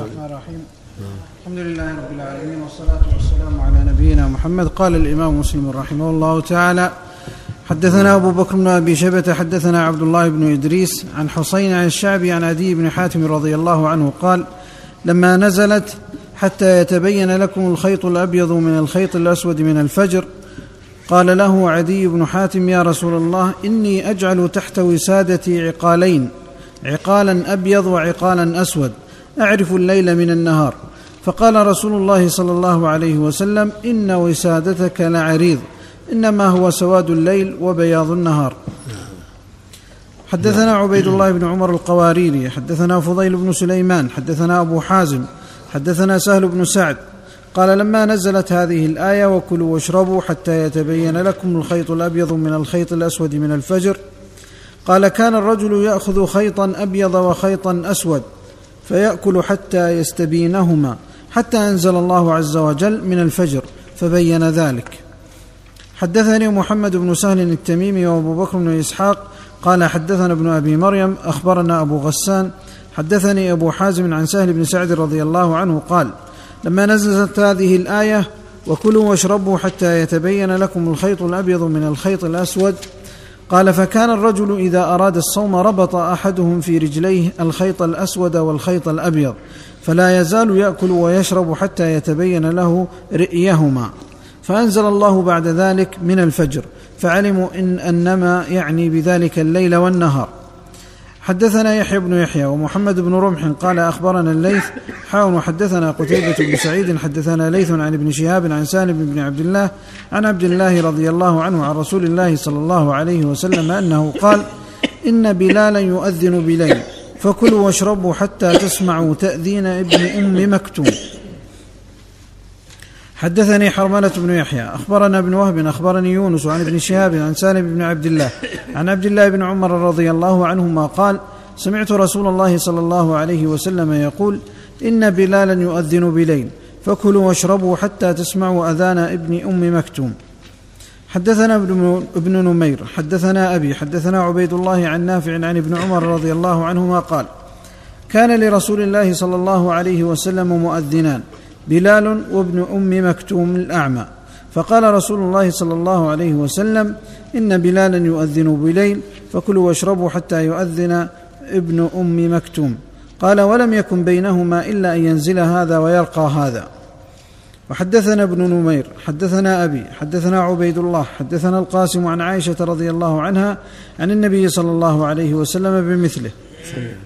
الرحمن الرحيم. الحمد لله رب العالمين والصلاة والسلام على نبينا محمد قال الإمام مسلم رحمه الله تعالى حدثنا أبو بكر بن أبي شيبة حدثنا عبد الله بن إدريس عن حسين عن الشعبي عن عدي بن حاتم رضي الله عنه قال لما نزلت حتى يتبين لكم الخيط الأبيض من الخيط الأسود من الفجر قال له عدي بن حاتم يا رسول الله إني أجعل تحت وسادتي عقالين عقالا أبيض وعقالا أسود. أعرف الليل من النهار. فقال رسول الله صلى الله عليه وسلم إن وسادتك لعريض إنما هو سواد الليل وبياض النهار. حدثنا عبيد الله بن عمر القواريري حدثنا فضيل بن سليمان حدثنا أبو حازم حدثنا سهل بن سعد. قال لما نزلت هذه الآية وكلوا واشربوا حتى يتبين لكم الخيط الأبيض من الخيط الأسود من الفجر. قال كان الرجل يأخذ خيطا أبيض وخيطا أسود. فيأكل حتى يستبينهما حتى أنزل الله عز وجل من الفجر فبين ذلك. حدثني محمد بن سهل التميمي وأبو بكر بن إسحاق قال حدثنا ابن أبي مريم أخبرنا أبو غسان حدثني أبو حازم عن سهل بن سعد رضي الله عنه قال لما نزلت هذه الآية وكلوا واشربوا حتى يتبين لكم الخيط الأبيض من الخيط الأسود قال فكان الرجل إذا أراد الصوم ربط أحدهم في رجليه الخيط الأسود والخيط الأبيض فلا يزال يأكل ويشرب حتى يتبين له رئيهما. فأنزل الله بعد ذلك من الفجر فعلموا ان أنما يعني بذلك الليل والنهار. حدثنا يحيى بن يحيى ومحمد بن رمح قال أخبرنا الليث حاون وحدثنا قتيبة بن سعيد حدثنا ليث عن ابن شهاب عن سالم بن عبد الله عن عبد الله رضي الله عنه عن رسول الله صلى الله عليه وسلم أنه قال إن بلالا يؤذن بليل فكلوا واشربوا حتى تسمعوا تأذين ابن أم مكتوم حدثني حرملة بن يحيى أخبرنا ابن وهب أخبرني يونس عن ابن شهاب عن سالم بن عبد الله عن عبد الله بن عمر رضي الله عنهما قال سمعت رسول الله صلى الله عليه وسلم يقول إن بلالا يؤذن بليل فكلوا واشربوا حتى تسمعوا أذان ابن أم مكتوم. حدثنا ابن, ابن نمير حدثنا أبي حدثنا عبيد الله عن نافع عن ابن عمر رضي الله عنهما قال كان لرسول الله صلى الله عليه وسلم مؤذنان بلال وابن أم مكتوم الأعمى. فقال رسول الله صلى الله عليه وسلم إن بلالا يؤذن بليل فكلوا واشربوا حتى يؤذن ابن أم مكتوم. قال ولم يكن بينهما إلا أن ينزل هذا ويلقى هذا. وحدثنا ابن نمير حدثنا أبي حدثنا عبيد الله حدثنا القاسم عن عائشة رضي الله عنها عن النبي صلى الله عليه وسلم بمثله.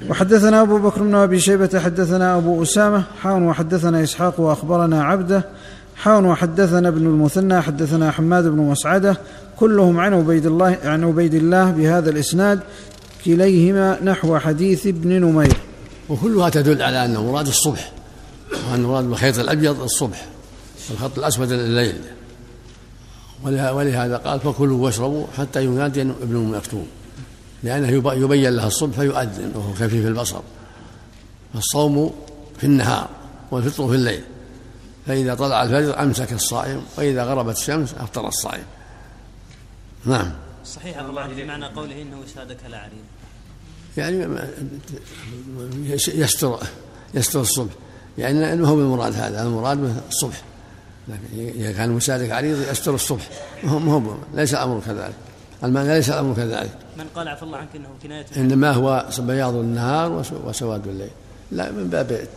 وحدثنا أبو بكر بن أبي شيبة حدثنا أبو أسامة حاون وحدثنا إسحاق وأخبرنا عبده حاون وحدثنا ابن المثنى حدثنا حماد بن مسعدة كلهم عن عبيد الله عن عبيد الله بهذا الإسناد كليهما نحو حديث ابن نمير. وكلها تدل على أن مراد الصبح وأن مراد بالخيط الأبيض الصبح والخط الأسود الليل ولهذا قال فكلوا واشربوا حتى ينادي ابن مكتوم لأنه يبين لها الصبح فيؤذن وهو خفيف البصر. فالصوم في النهار والفطر في الليل. فإذا طلع الفجر أمسك الصائم وإذا غربت الشمس أفطر الصائم. نعم. صحيح الله بمعنى قوله إنه وسادك لعريض يعني يستر يستر الصبح. يعني ما هو بالمراد هذا المراد الصبح. لكن إذا كان وسادك عريض يستر الصبح. ما هو ليس الأمر كذلك. المعنى ليس الأمر كذلك. من قال عفى الله عنك إنه كناية إنما هو بياض النهار وسواد الليل. لا من باب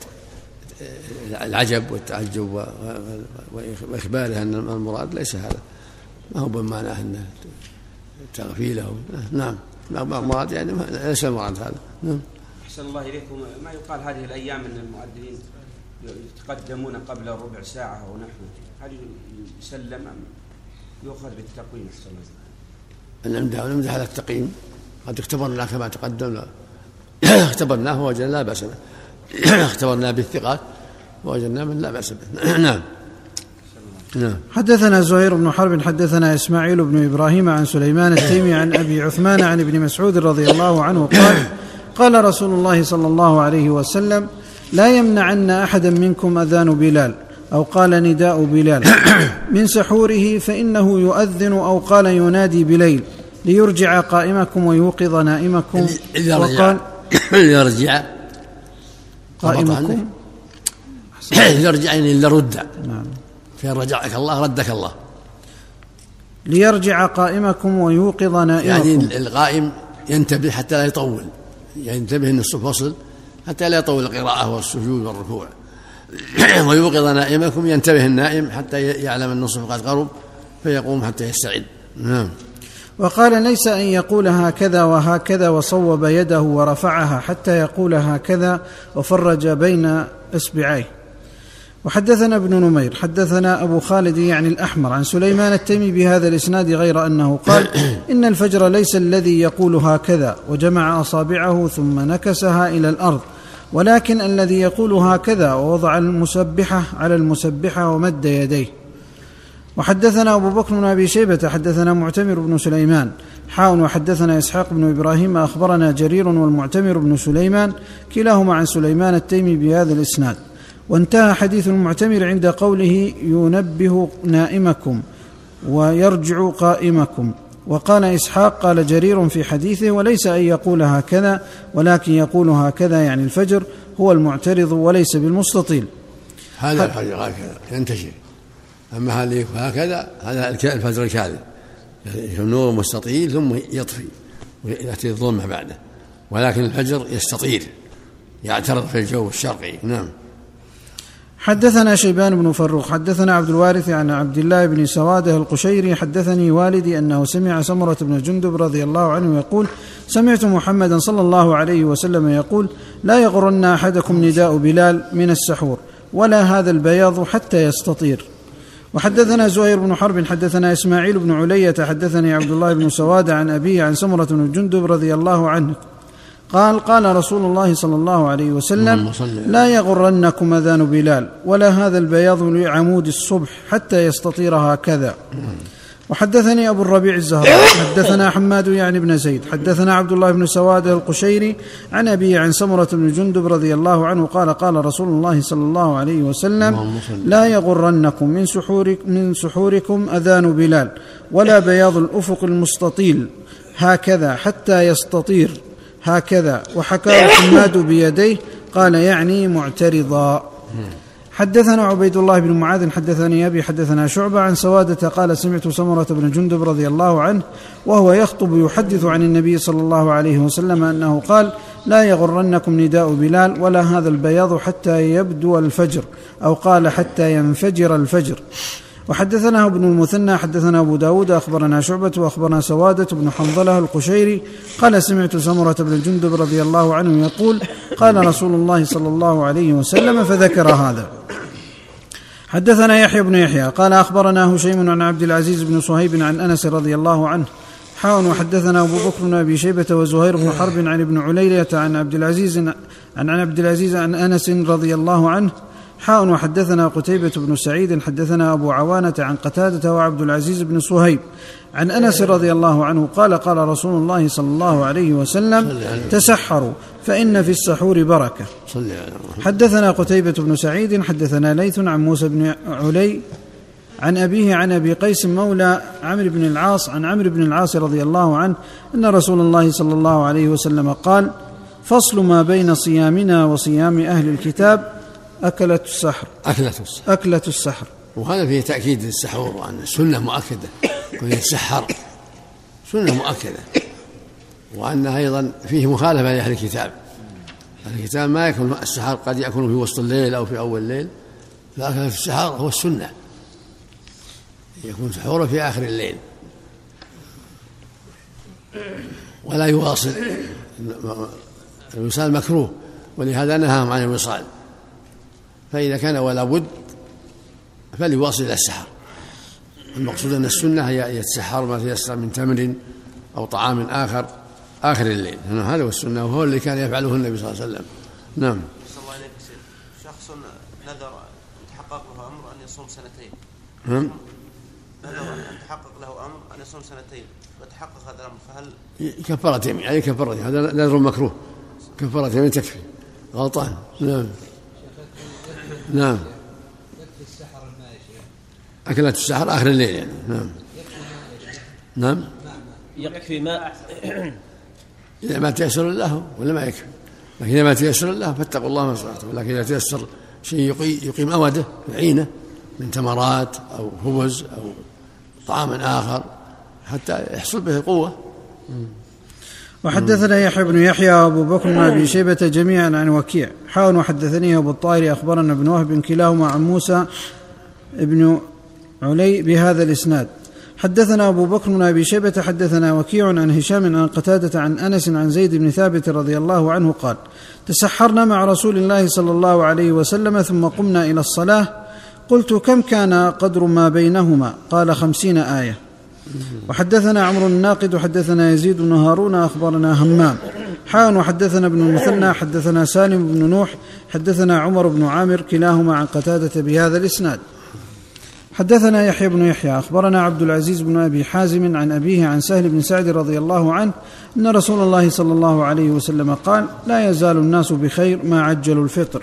العجب والتعجب وإخباره أن المراد ليس هذا. ما هو بمعنى انه تغفيله. نعم. المراد يعني ليس المراد هذا. نعم. أحسن الله إليكم. ما يقال هذه الأيام أن المؤذنين يتقدمون قبل ربع ساعة أو نحوه هل يسلم أم يؤخذ بالتقويم؟ أحسن الله نمدح ونمدح على التقييم. قد اختبرنا كما تقدم. اختبرناه ووجدنا لا بأس به. اختبرنا بالثقات ووجدنا من لا بأس به. نعم. نعم. حدثنا زهير بن حرب حدثنا إسماعيل بن إبراهيم عن سليمان التيمي عن أبي عثمان عن ابن مسعود رضي الله عنه قال قال رسول الله صلى الله عليه وسلم لا يمنعن أحدا منكم أذان بلال. أو قال نداء بلال. من سحوره فإنه يؤذن أو قال ينادي بليل ليرجع قائمكم ويوقظ نائمكم. إذا وقال يرجع قائمكم. يرجع يعني إلا رد نعم. فإن رجعك الله ردك الله. ليرجع قائمكم ويوقظ نائمكم. يعني القائم ينتبه حتى لا يطول. ينتبه ان الصف وصل حتى لا يطول القراءة والسجود والركوع. ويوقظ نائمكم ينتبه النائم حتى يعلم الصف قد قرب فيقوم حتى يستعد. نعم. وقال ليس أن يقول هكذا وهكذا وصوب يده ورفعها حتى يقول هكذا وفرج بين إصبعيه. وحدثنا ابن نمير حدثنا أبو خالد يعني الأحمر عن سليمان التيمي بهذا الإسناد غير أنه قال إن الفجر ليس الذي يقول هكذا وجمع أصابعه ثم نكسها إلى الأرض. ولكن الذي يقول هكذا ووضع المسبحة على المسبحة ومد يديه. وحدثنا أبو بكر بن أبي شيبة حدثنا معتمر بن سليمان حاء وحدثنا إسحاق بن إبراهيم أخبرنا جرير والمعتمر بن سليمان كلاهما عن سليمان التيمي بهذا الإسناد. وانتهى حديث المعتمر عند قوله ينبه نائمكم ويرجع قائمكم. وقال إسحاق قال جرير في حديثه وليس أن يقول هكذا ولكن يقول هكذا يعني الفجر هو المعترض وليس بالمستطيل. هذا الفجر هكذا ينتشر. أما هذا هكذا هذا الفجر الكاذب النور مستطيل ثم يطفي ويأتي الظلمة بعده. ولكن الفجر يستطير يعترض في الجو الشرقي. نعم. حدثنا شيبان بن فروخ حدثنا عبد الوارث عن عبد الله بن سواده القشيري حدثني والدي أنه سمع سمرة بن جندب رضي الله عنه يقول سمعت محمدا صلى الله عليه وسلم يقول لا يغرن أحدكم نداء بلال من السحور ولا هذا البياض حتى يستطير. وحدثنا زهير بن حرب حدثنا إسماعيل بن علية حدثني عبد الله بن سواد عن أبيه عن سمرة بن جندب رضي الله عنه. قال قال رسول الله صلى الله عليه وسلم لا يغرنكم أذان بلال ولا هذا البياض لعمود الصبح حتى يستطير هكذا. وحدثني أبو الربيع الزهراء حدثنا حماد يعني بن زيد حدثنا عبد الله بن سواد القشيري عن أبيه عن سمرة بن جندب رضي الله عنه قال قال رسول الله صلى الله عليه وسلم لا يغرنكم من سحور من سحوركم أذان بلال ولا بياض الأفق المستطيل هكذا حتى يستطير. هكذا. وحكاه حماد بيديه قال يعني معترضا. حدثنا عبيد الله بن معاذ حدثني أبي حدثنا شعبة عن سوادة قال سمعت سمرة بن جندب رضي الله عنه وهو يخطب يحدث عن النبي صلى الله عليه وسلم أنه قال لا يغرنكم نداء بلال ولا هذا البياض حتى يبدو الفجر أو قال حتى ينفجر الفجر. وحدثنا ابن المثنى حدثنا أبو داود أخبرنا شعبة وأخبرنا سوادة بن حنظلة القشيري قال سمعت سمرة بن جندب رضي الله عنه يقول قال رسول الله صلى الله عليه وسلم فذكر هذا. حدثنا يحيى بن يحيى قال أخبرنا هشيم عن عبد العزيز بن صهيب عن أنس رضي الله عنه حاء وحدثنا أبو بكر بن أبي شيبة وزهير بن حرب عن ابن عليلة عن عبد العزيز عن عبد العزيز عن أنس رضي الله عنه حاء وحدثنا قتيبة بن سعيد حدثنا أبو عوانة عن قتادة وعبد العزيز بن صهيب عن أنس رضي الله عنه قال قال رسول الله صلى الله عليه وسلم تسحروا فإن في السحور بركة. حدثنا قتيبة بن سعيد حدثنا ليث عن موسى بن علي عن أبيه عن أبي قيس مولى عمرو بن العاص عن عمرو بن العاص رضي الله عنه أن رسول الله صلى الله عليه وسلم قال فصل ما بين صيامنا وصيام أهل الكتاب أكلة السحر. أكلة السحر. أكلة السحر. وهذا فيه تأكيد للسحور وأن السنة مؤكدة. كل يتسحر سنة مؤكدة. وأنها أيضا فيه مخالفة لأهل الكتاب. أهل الكتاب ما يكون السحر قد يكون في وسط الليل أو في أول الليل فأكلة السحر هو السنة. يكون سحوره في آخر الليل. ولا يواصل. الوصال مكروه ولهذا نهاهم عن الوصال. فإذا كان ولا بد فليواصل إلى السحر. المقصود أن السنة هي يتسحر ما تيسر من تمر أو طعام آخر آخر الليل. هذا هو السنة وهو اللي كان يفعله النبي صلى الله عليه وسلم. نعم. الله عليك شخص نذر تحقق له أمر أن يصوم سنتين. نعم. نذر أن تحقق له أمر أن يصوم سنتين وتحقق هذا الأمر فهل كفارة يمين عليه كفارة هذا نذر مكروه. كفارة يمين تكفي. غلطان. نعم. نعم. أكلات السحر آخر الليل يعني. نعم. نعم. يكفي ماء. إذا ما تيسر الله ولا ما يكفي. لكن إذا ما تيسر الله فاتقوا الله ما استطعتم. لكن إذا تيسر شيء يقي- يقيم أوده يعينه من تمرات أو خبز أو طعام آخر حتى يحصل به القوة وحدثنا يحيى بن يحيى وابو بكر بن أبي شيبة جميعا عن وكيع. حاون وحدثني أبو الطاهر أخبرنا ابن وهب كلاهما عن موسى بن علي بهذا الإسناد. حدثنا أبو بكر بن أبي شيبة حدثنا وكيع عن هشام عن قتادة عن أنس عن زيد بن ثابت رضي الله عنه قال تسحرنا مع رسول الله صلى الله عليه وسلم ثم قمنا إلى الصلاة. قلت كم كان قدر ما بينهما؟ قال خمسين آية. وحدثنا عمرو الناقد وحدثنا يزيد بن هارون أخبرنا همام. حان وحدثنا ابن المثنى حدثنا سالم بن نوح حدثنا عمر بن عامر كلاهما عن قتادة بهذا الإسناد. حدثنا يحيى بن يحيى أخبرنا عبد العزيز بن أبي حازم عن أبيه عن سهل بن سعد رضي الله عنه أن رسول الله صلى الله عليه وسلم قال لا يزال الناس بخير ما عجلوا الفطر.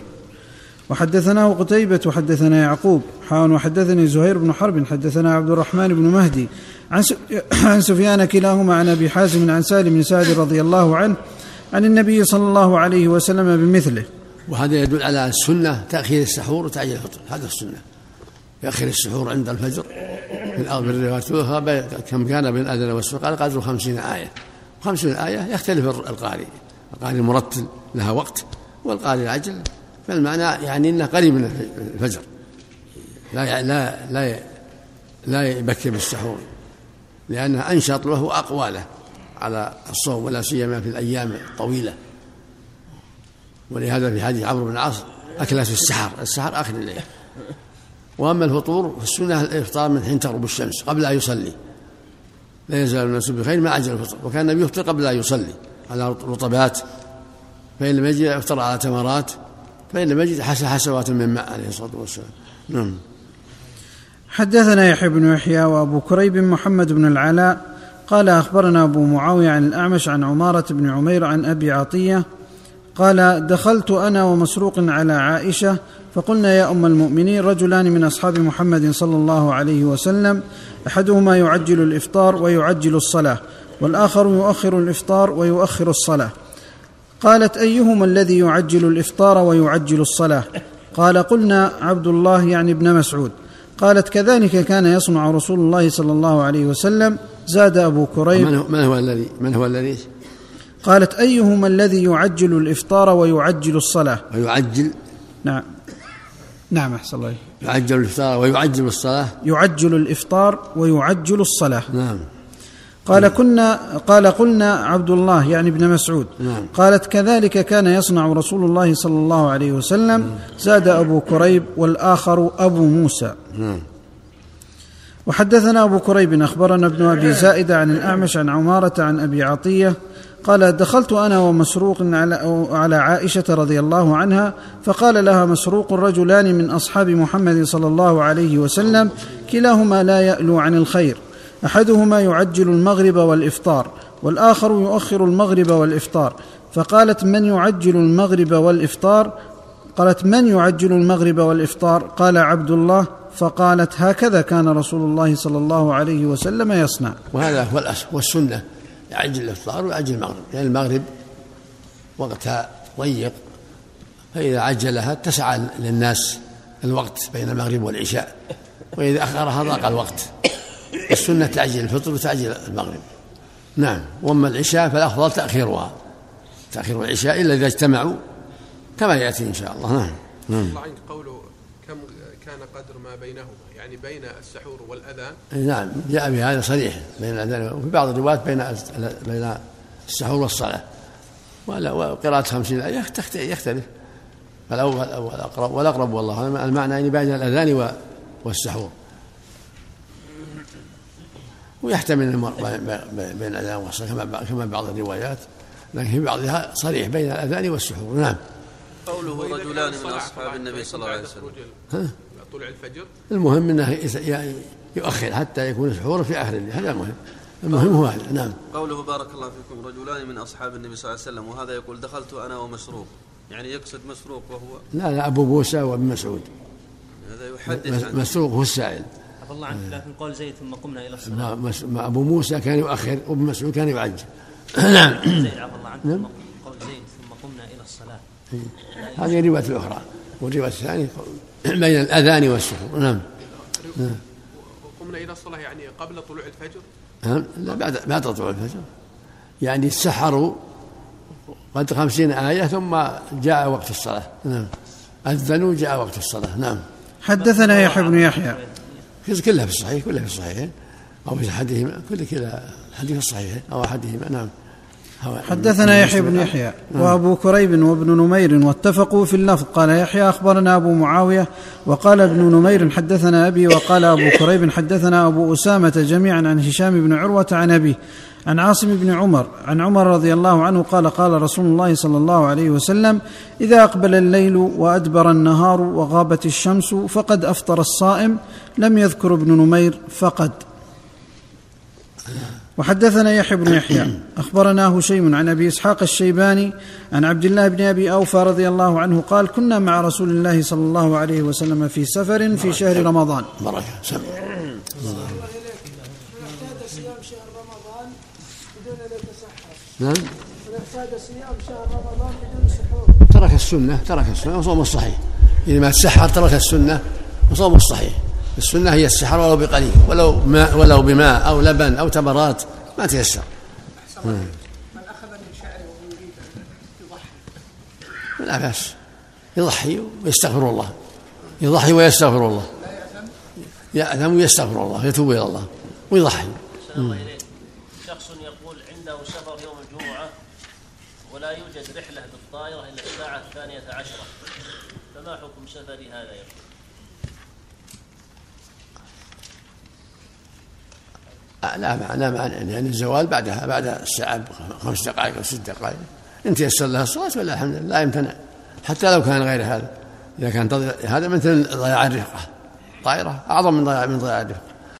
وحدثناه قتيبة وحدثنا يعقوب حاون وحدثني زهير بن حرب حدثنا عبد الرحمن بن مهدي. عن. عن سفيان كلاهما عن أبي حازم عن سالم بن سعد رضي الله عنه عن النبي صلى الله عليه وسلم بمثله. وهذا يدل على السنة تأخير السحور وتعجيل الفطر. هذا السنة. يأخر السحور عند الفجر. في الأرض بالروايات الأخرى كم كان بين الأذان والسحور قال قدر خمسين آية. خمسين آية يختلف القارئ القارئ المرتل لها وقت والقارئ العجل فالمعنى يعني إنه قريب من الفجر. لا لا لا لا يبكر بالسحور لأنه أنشط له واقوى له على الصوم ولا سيما في الأيام الطويلة. ولهذا في حديث عمرو بن العاص اكلت في السحر السحر اخر الليل وأما الفطور فالسنة الإفطار من حين تغرب الشمس قبل أن يصلي. لا يزال الناس بخير ما عجل الفطر وكان النبي يفطر قبل أن يصلي على رطبات فإن لم يجد يفطر على تمرات. فإن حس حسوات من ماء عليه الصلاة والسلام. نعم. حدثنا يحيى بن يحيى وأبو كريب محمد بن العلاء قال أخبرنا أبو معاوية عن الأعمش عن عمارة بن عمير عن أبي عطية قال دخلت أنا ومسروق على عائشة فقلنا يا أم المؤمنين رجلان من أصحاب محمد صلى الله عليه وسلم أحدهما يعجل الإفطار ويعجل الصلاة والآخر يؤخر الإفطار ويؤخر الصلاة. قالت أيهما الذي يعجل الإفطار ويعجل الصلاة؟ قال قلنا عبد الله يعني ابن مسعود. قالت كذلك كان يصنع رسول الله صلى الله عليه وسلم زاد أبو كريب من هو, من هو الذي من هو الذي؟ قالت أيهما الذي يعجل الإفطار ويعجل الصلاة؟ ويعجل نعم. نعم أحسن الله يعجل الإفطار ويعجل الصلاة؟ يعجل الإفطار ويعجل الصلاة. نعم. قال كنا قال قلنا عبد الله يعني ابن مسعود. نعم. قالت كذلك كان يصنع رسول الله صلى الله عليه وسلم زاد أبو كريب والآخر أبو موسى. نعم. وحدثنا أبو كريب أخبرنا ابن أبي زائدة عن الأعمش عن عمارة عن أبي عطية. قال دخلت أنا ومسروق على, على عائشة رضي الله عنها فقال لها مسروق رجلان من أصحاب محمد صلى الله عليه وسلم كلاهما لا يألو عن الخير. أحدهما يعجل المغرب والإفطار والآخر يؤخر المغرب والإفطار. فقالت من يعجل المغرب والإفطار؟ قالت من يعجل المغرب والإفطار؟ قال عبد الله. فقالت هكذا كان رسول الله صلى الله عليه وسلم يصنع. وهذا هو الأصل والسنة يعجل الإفطار ويعجل المغرب. لأن يعني المغرب وقتها ضيق فإذا عجلها اتسع للناس الوقت بين المغرب والعشاء وإذا أخرها ضاق الوقت. السنة تعجيل الفطر وتعجيل المغرب. نعم. وأما العشاء فالأفضل تأخيرها. تأخير العشاء إلا إذا اجتمعوا كما يأتي إن شاء الله. نعم. نعم. الله عنك قوله كم كان قدر ما بينهما يعني بين السحور والأذان؟ نعم. جاء بهذا صريح. بين الأذان وفي بعض الروايات بين بين السحور والصلاة. وقراءة خمسين آية يختلف. فالأول والأقرب والأقرب والله المعنى يعني بين الأذان والسحور. ويحتمل المرء بين الأذان والصلاة كما كما بعض الروايات لكن في بعضها صريح بين الأذان والسحور. نعم. قوله رجلان من أصحاب النبي صلى الله عليه وسلم. ها؟ طلوع الفجر. المهم إنه يؤخر حتى يكون سحوره في آخر الليل. هذا المهم المهم هو هذا. نعم. قوله بارك الله فيكم رجلان من أصحاب النبي صلى الله عليه وسلم. وهذا يقول دخلت أنا ومسروق. يعني يقصد مسروق وهو؟ لا لا أبو موسى وابن مسعود. هذا يحدث مسروق هو السائل. عفى الله عنك لكن قول زيد ثم قمنا إلى الصلاة. ما أبو موسى كان يؤخر وابن مسعود كان يعجل. نعم. زيد عفى الله عنك نعم. قول زيد ثم قمنا إلى الصلاة. هذه الروايه الأخرى. والرواية الثانية بين الأذان والسحور. نعم. وقمنا إلى الصلاة يعني قبل طلوع الفجر؟ نعم. لا بعد بعد طلوع الفجر. يعني سحروا قد خمسين آية ثم جاء وقت الصلاة. نعم. أذنوا جاء وقت الصلاة. نعم. حدثنا يحيى بن يحيى. كلها في الصحيح كلها في الصحيحين أو في أحدهما كل كلا الحديث الصحيح أو أحدهما نعم. حدثنا يحيى بن يحيى وأبو كريب وابن نمير واتفقوا في اللفظ. قال يحيى أخبرنا أبو معاوية وقال ابن نمير حدثنا أبي وقال أبو كريب حدثنا أبو أسامة جميعا عن هشام بن عروة عن ابيه عن عاصم بن عمر عن عمر رضي الله عنه قال قال رسول الله صلى الله عليه وسلم إذا أقبل الليل وأدبر النهار وغابت الشمس فقد أفطر الصائم لم يذكر ابن نمير فقد. وحدثنا يحيى بن يحيى. اخبرنا هشيم عن أبي إسحاق الشيباني عن عبد الله بن أبي أوفى رضي الله عنه قال كنا مع رسول الله صلى الله عليه وسلم في سفر في شهر رمضان. بركه سم نعم. ترك السنة ترك السنة وصوم الصحيح. إذا ما تسحر ترك السنة وصوم الصحيح. السنة هي السحر ولو بقليل. ولو ماء ولو بماء أو لبن أو تمرات ما تيسر. من أخذ من شعره ويريد يضحي. لا بأس. يضحي ويستغفر الله. يضحي ويستغفر الله. يأثم؟ ويستغفر الله. يتوب إلى الله. ويضحي. شخص يقول عنده سفر يوم الجمعة ولا يوجد رحلة بالطائرة إلا الساعة الثانية عشرة. فما حكم سفري هذا يقول لا معنى معنى يعني الزوال بعدها بعد الساعة خمس دقائق أو ست دقائق. إن تيسر لها الصلاة ولا الحمد لله لا يمتنع. حتى لو كان غير هذا. إذا كان هذا مثل ضياع الرفقة. طائرة أعظم من ضياع من ضياع الرفقة.